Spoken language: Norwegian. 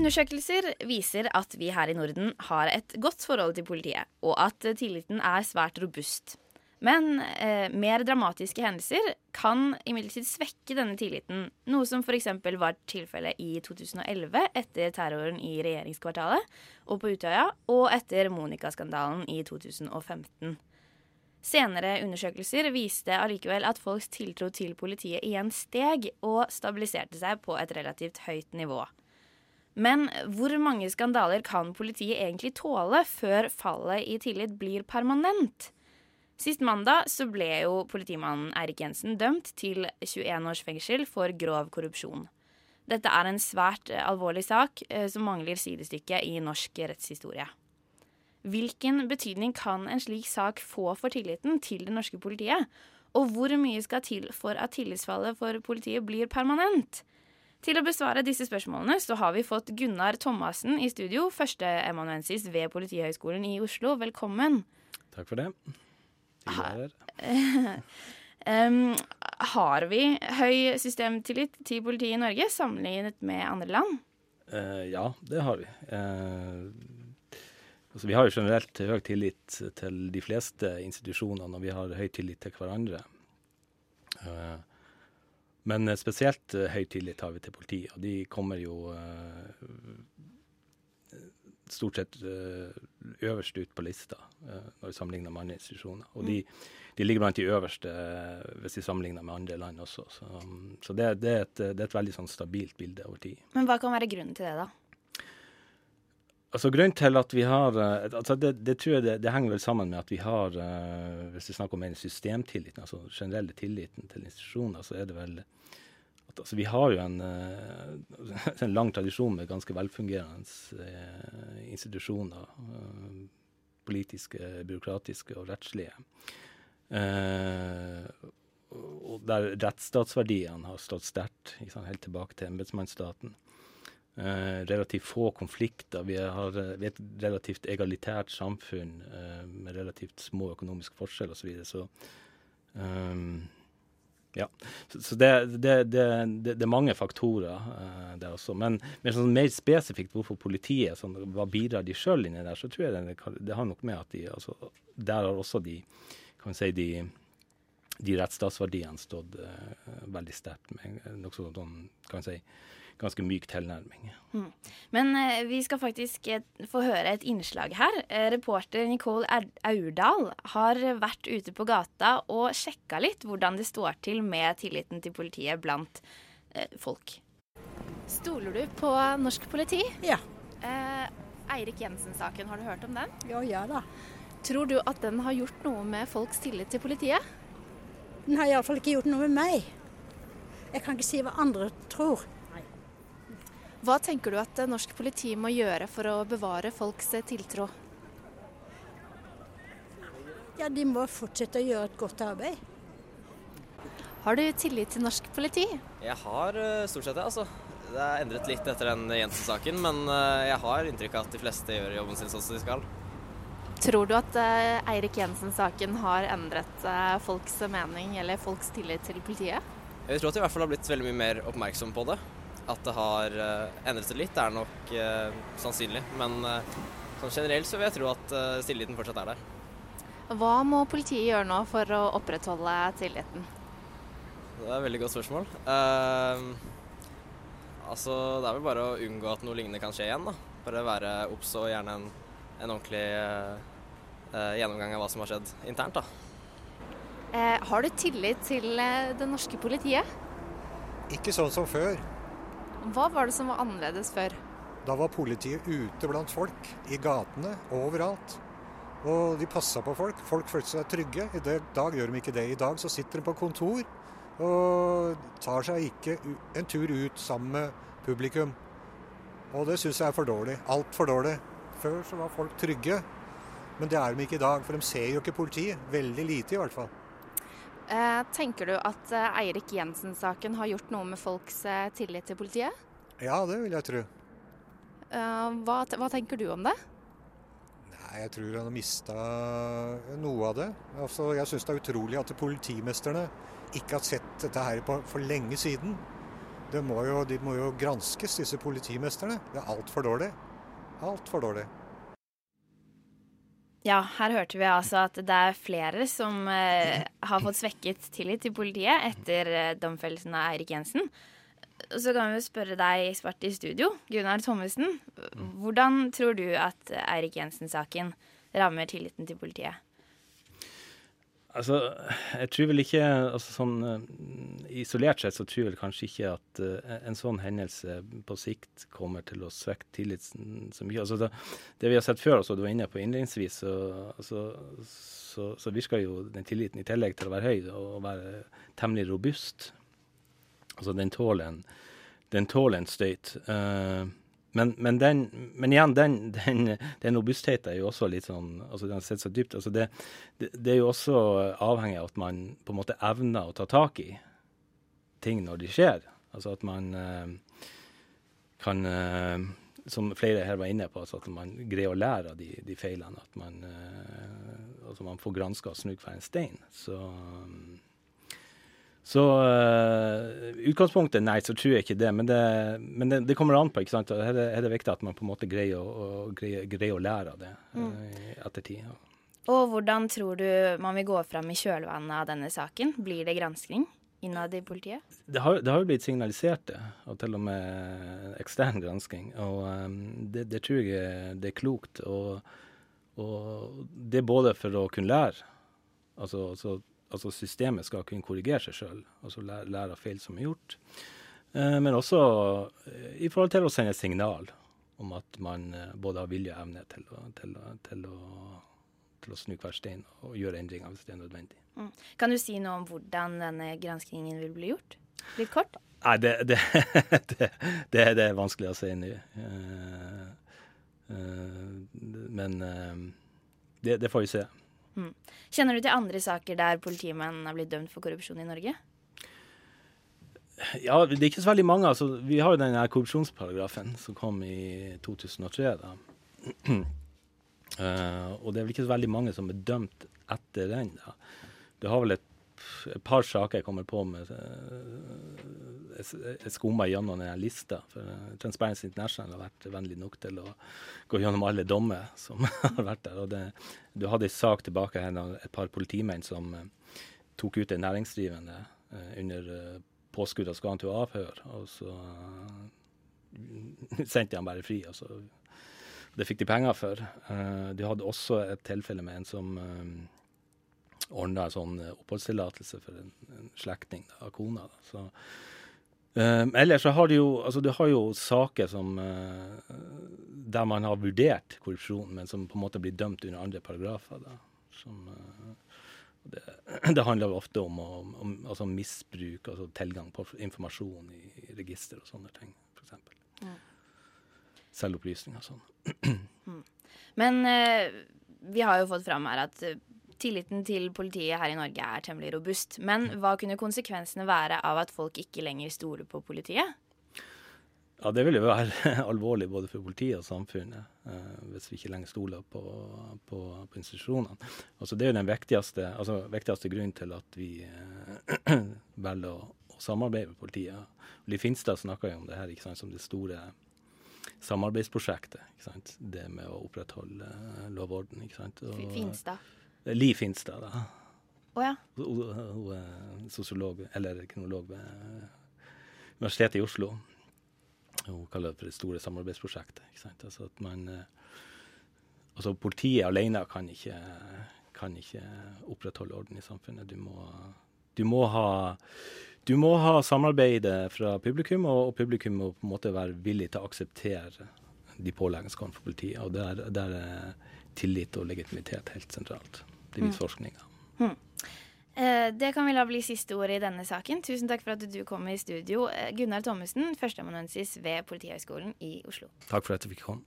Undersøkelser viser at vi her i Norden har et godt forhold til politiet, og at tilliten er svært robust. Men eh, mer dramatiske hendelser kan imidlertid svekke denne tilliten, noe som f.eks. var tilfellet i 2011 etter terroren i regjeringskvartalet og på Utøya, og etter Monica-skandalen i 2015. Senere undersøkelser viste allikevel at folks tiltro til politiet igjen steg og stabiliserte seg på et relativt høyt nivå. Men hvor mange skandaler kan politiet egentlig tåle før fallet i tillit blir permanent? Sist mandag så ble jo politimannen Eirik Jensen dømt til 21 års fengsel for grov korrupsjon. Dette er en svært alvorlig sak eh, som mangler sidestykke i norsk rettshistorie. Hvilken betydning kan en slik sak få for tilliten til det norske politiet? Og hvor mye skal til for at tillitsfallet for politiet blir permanent? Til å besvare disse spørsmålene så har vi fått Gunnar Thomassen i studio, førsteemanuensis ved Politihøgskolen i Oslo. Velkommen. Takk for det. Um, har vi høy systemtillit til politiet i Norge sammenlignet med andre land? Uh, ja, det har vi. Uh, altså, vi har jo generelt høy tillit til de fleste institusjonene, og vi har høy tillit til hverandre. Uh, men eh, spesielt uh, høy tillit har vi til politiet, og de kommer jo stort sett øverst ut på lista når vi sammenligner med andre institusjoner. Og de, de ligger blant de øverste hvis vi sammenligner med andre land også. Så, um, så det, det, er et, det, er et, veldig sånn stabilt bilde over tid. Men hva kan være grunnen til det, da? Altså Grunnen til at vi har altså det, det, tror jeg det, det, henger vel sammen med at vi har Hvis vi snakker om en systemtilliten, altså generelle tilliten til institusjoner, så er det vel at altså, vi har jo en, en, lang tradisjon med ganske velfungerende eh, institusjoner. Eh, politiske, byråkratiske og rettslige. Eh, og der rettsstatsverdiene har stått sterkt, helt tilbake til embetsmannsstaten. Eh, relativt få konflikter. Vi, har, vi er et relativt egalitært samfunn eh, med relativt små økonomiske forskjeller osv. Så, videre, så um, ja. Så, så det, det, det, det, er mange faktorer uh, der også. Men, men sånn mer spesifikt hvorfor politiet sånn, Hva bidrar de sjøl inni der, så tror jeg det, har nok med at de altså, Der har også de kan si de, de rettsstatsverdiene stått uh, veldig sterkt med nokså sånn, kan si, ganske myk tilnærming. Mm. Men uh, vi skal faktisk uh, få høre et innslag her. Eh, reporter Nicole Aurdal har vært ute på gata og sjekka litt hvordan det står til med tilliten til politiet blant eh, folk. Stoler du på norsk politi? Ja. Eh, Eirik Jensen-saken, har du hørt om den? Ja, ja da. Tror du at den har gjort noe med folks tillit til politiet? Den har iallfall ikke gjort noe med meg. Jeg kan ikke si hva andre tror. Hva tenker du at norsk politi må gjøre for å bevare folks tiltro? Ja, De må fortsette å gjøre et godt arbeid. Har du tillit til norsk politi? Jeg har eh, stort sett det, altså. Det er endret litt etter den Jensen-saken, men eh, jeg har inntrykk av at de fleste gjør jobben sin sånn som de skal. Tror du at eh, Eirik Jensen-saken har endret folks mening eller folks tillit til politiet? Jeg tror at de i hvert fall har blitt veldig mye mer oppmerksom på det. At det har eh, endret seg litt, er nok uh, sannsynlig. Men uh, sånn generelt så vil jeg tro at uh, tilliten fortsatt er der. Hva må politiet gjøre nå for å opprettholde tilliten? Det er et veldig godt spørsmål. Uh, altså, det er vel bare å unngå at noe lignende kan skje igjen. da. Bare være obs og gjerne en, en ordentlig gjennomgang av hva som har skjedd internt. da. har du tillit til det norske politiet? Ikke sånn som før. Hva var det som var annerledes før? Da var politiet ute blant folk, i gatene, overalt. Og de passa på folk. Folk følte seg trygge. I dag gjør de ikke det. I dag så sitter de på kontor og tar seg ikke en tur ut sammen med publikum. Og det syns jeg er for dårlig. Altfor dårlig. Før så var folk trygge, men det er de ikke i dag. For de ser jo ikke politiet. Veldig lite, i hvert fall. Eh, tenker du at eh, Eirik Jensen-saken har gjort noe med folks eh, tillit til politiet? Ja, det vil jeg tro. Hva, hva tenker du om det? Nei, Jeg tror han har mista noe av det. Altså, jeg syns det er utrolig at politimesterne ikke har sett dette her på, for lenge siden. Det må jo, de må jo granskes, disse politimesterne. Det er altfor dårlig. Altfor dårlig. Ja, her hørte vi altså at det er flere som eh, har fått svekket tillit til politiet etter eh, domfellelsen av Eirik Jensen. Så kan vi spørre deg, ekspert i studio, Gunnar Thommessen. Hvordan tror du at Eirik Jensen-saken rammer tilliten til politiet? Altså, jeg tror vel ikke altså sånn uh, Isolert sett så tror jeg vel kanskje ikke at uh, en sånn hendelse på sikt kommer til å svekke tilliten så mye. Altså, det, det vi har sett før, altså, du var inne på innledningsvis, så, altså, så, så, virker jo den tilliten i tillegg til å være høy og være temmelig robust. Altså, den tåler en, den tåler en støyt. Uh, men, men, den, men, igjen, den, den, den, robustheten er jo også litt sånn altså Den sitter så dypt. altså det, det, det, er jo også avhengig av at man på en måte evner å ta tak i ting når de skjer. Altså at man uh, kan uh, Som flere her var inne på, altså at man greier å lære av de, de feilene. At man, uh, altså man får granska og snudd hver en stein. Så um, så uh, utgangspunktet, nei, så tror jeg ikke det. Men det, men det, det kommer an på. ikke sant? Her er, her er det viktig at man på en måte greier å, greier, greier å lære av det mm. uh, ettertid. Ja. Og hvordan tror du man vil gå fram i kjølvannet av denne saken? Blir det gransking innad i politiet? Det har, det har jo blitt signalisert, det. Og til og med ekstern gransking. Og um, det, det, tror jeg det er klokt. Og, og det er både for å kunne lære. Altså, altså altså systemet skal kunne korrigere seg sjøl, altså lære, lære, av feil som er gjort. Eh, men også eh, i forhold til å sende signal om at man eh, både har vilje og evne til å, til, til, å, til å, snu hver stein og gjøre endringer hvis det er nødvendig. Mm. Kan du si noe om hvordan denne granskingen vil bli gjort? Litt kort? Nei, det, det, det, det er vanskelig å si nå. Uh, uh, men uh, det, får vi se. Mm. Kjenner du til andre saker der politimenn har blitt dømt for korrupsjon i Norge? Ja, det er ikke så veldig mange. Altså, vi har jo den korrupsjonsparagrafen som kom i 2003. da. uh, og det er vel ikke så veldig mange som er dømt etter den. da. Du har vel et et par saker jeg kommer på med Jeg eh, skumma gjennom denne lista. For eh, Transparency International har vært vennlig nok til å gå gjennom alle dommer som har vært der. Og det, du hadde en sak tilbake her av et par politimenn som uh, tok ut en næringsdrivende uh, under uh, påskudd av skal han til avhør, og så sendte de han bare fri. og så det fikk de penger for. Uh, de hadde også et tilfelle med en som ordna sånn eh, oppholdstillatelse for en, en slektning av kona. Da. Så, um, ellers så har du jo, altså du har jo saker som uh, der man har vurdert korrupsjon, men som på en måte blir dømt under andre paragrafer. Da, som, uh, det, det, handler ofte om, om, om altså misbruk, altså tilgang på informasjon i, i register og sånne ting, f.eks. Ja. Selvopplysning og sånn. Mm. Men uh, vi har jo fått fram her at tilliten til politiet her i Norge er temmelig robust. Men hva kunne konsekvensene være av at folk ikke lenger stoler på politiet? Ja, Det vil jo være alvorlig både for politiet og samfunnet, eh, hvis vi ikke lenger stoler på, på, på institusjonene. Altså, det er jo den viktigste, altså, viktigste grunnen til at vi eh, velger å, å, samarbeide med politiet. Liv Finstad snakka jo om det her ikke sant, som det store samarbeidsprosjektet. Ikke sant? Det med å opprettholde uh, lovorden. ikke sant? Og, Finstad? Liv Finstad, da. Oh, ja. Hun er sosiolog, eller kronolog ved Universitetet i Oslo. Hun kaller det for det store samarbeidsprosjektet. ikke sant? Altså at man eh, Altså politiet alene kan ikke, kan ikke opprettholde orden i samfunnet. Du må, du må ha du må ha samarbeidet fra publikum, og, publikum må på en måte være villig til å akseptere de påleggene som kommer fra politiet. Og der, der er tillit og legitimitet helt sentralt. Det viser mm. forskninga. Mm. Eh, det kan vel da bli siste ordet i denne saken. Tusen takk for at du kom i studio. Eh, Gunnar Thommessen, førsteamanuensis ved Politihøgskolen i Oslo. Takk for at du fikk komme.